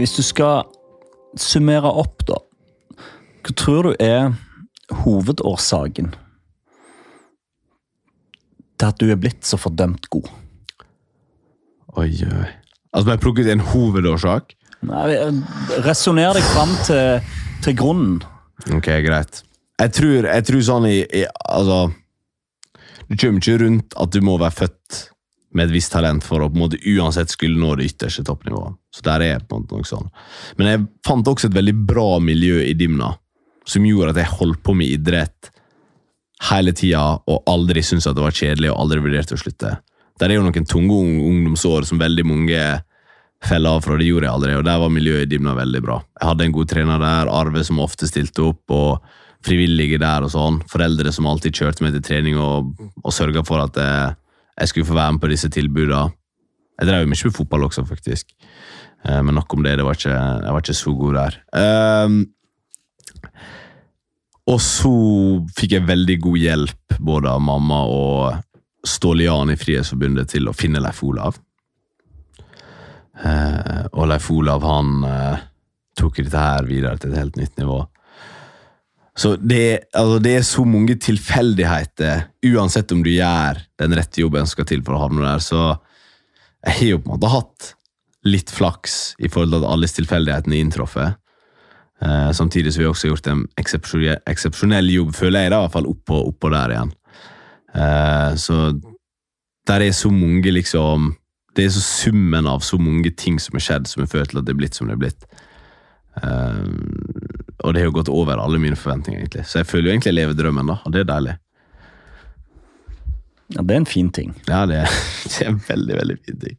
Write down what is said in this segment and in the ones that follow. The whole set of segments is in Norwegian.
Hvis du skal summere opp, da. Hva tror du er hovedårsaken til at du er blitt så fordømt god? Oi, oi. Altså, plukket en hovedårsak? Nei, Resonner deg fram til, til grunnen. Ok, greit. Jeg tror, jeg tror sånn i, i Altså Du kommer ikke rundt at du må være født med et visst talent for å på en måte uansett skulle nå det ytterste toppnivået. Så der er på en måte noe sånn. Men jeg fant også et veldig bra miljø i Dimna, som gjorde at jeg holdt på med idrett hele tida og aldri syntes at det var kjedelig og aldri vurderte å slutte. Der er jo noen tunge ungdomsår som veldig mange feller av fra. Det gjorde jeg aldri, og der var miljøet i Dimna veldig bra. Jeg hadde en god trener der, Arve som ofte stilte opp, og frivillige der og sånn. Foreldre som alltid kjørte meg til trening og, og sørga for at jeg, jeg skulle få være med på disse tilbudene. Jeg drev jo mye med fotball også, faktisk. Eh, men nok om det. det var ikke, jeg var ikke så god der. Um, og så fikk jeg veldig god hjelp både av mamma og Ståle Jan i Frihetsforbundet til å finne Leif Olav. Uh, og Leif Olav han uh, tok dette her videre til et helt nytt nivå. Så det, altså det, er så mange tilfeldigheter, uansett om du gjør den rette jobben som skal til for å havne der. Så jeg har jo på en måte hatt litt flaks i forhold til at alle tilfeldighetene inntruffet. Eh, samtidig som vi også har gjort en eksepsjonell jobb, føler jeg da, i hvert fall oppå, oppå der igjen. Eh, så der er så mange, liksom Det er så summen av så mange ting som har skjedd, som har ført til at det er blitt som det er blitt. Eh, og det har jo gått over alle mine forventninger, egentlig. Så jeg føler jo egentlig jeg lever drømmen, da, og det er deilig. Ja, det er en fin ting. Ja, det er, det er en veldig, veldig fin ting.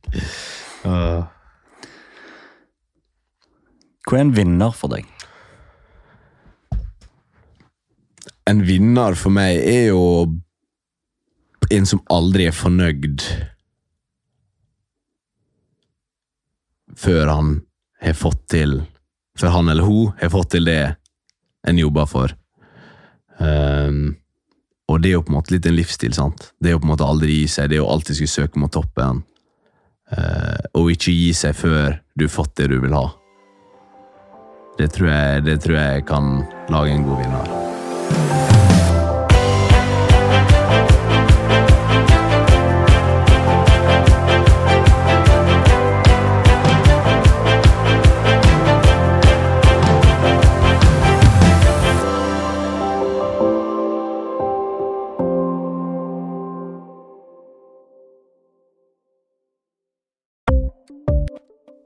Uh. Hva er en vinner for deg? En vinner for meg er jo en som aldri er fornøyd før han har fått til for han eller hun har fått til det en jobber for. Um, og det er jo på en måte litt en livsstil. sant? Det er jo på en måte aldri gi seg, det er jo alltid skulle søke mot toppen. Uh, og ikke gi seg før du har fått det du vil ha. Det tror jeg, det tror jeg kan lage en god vinner.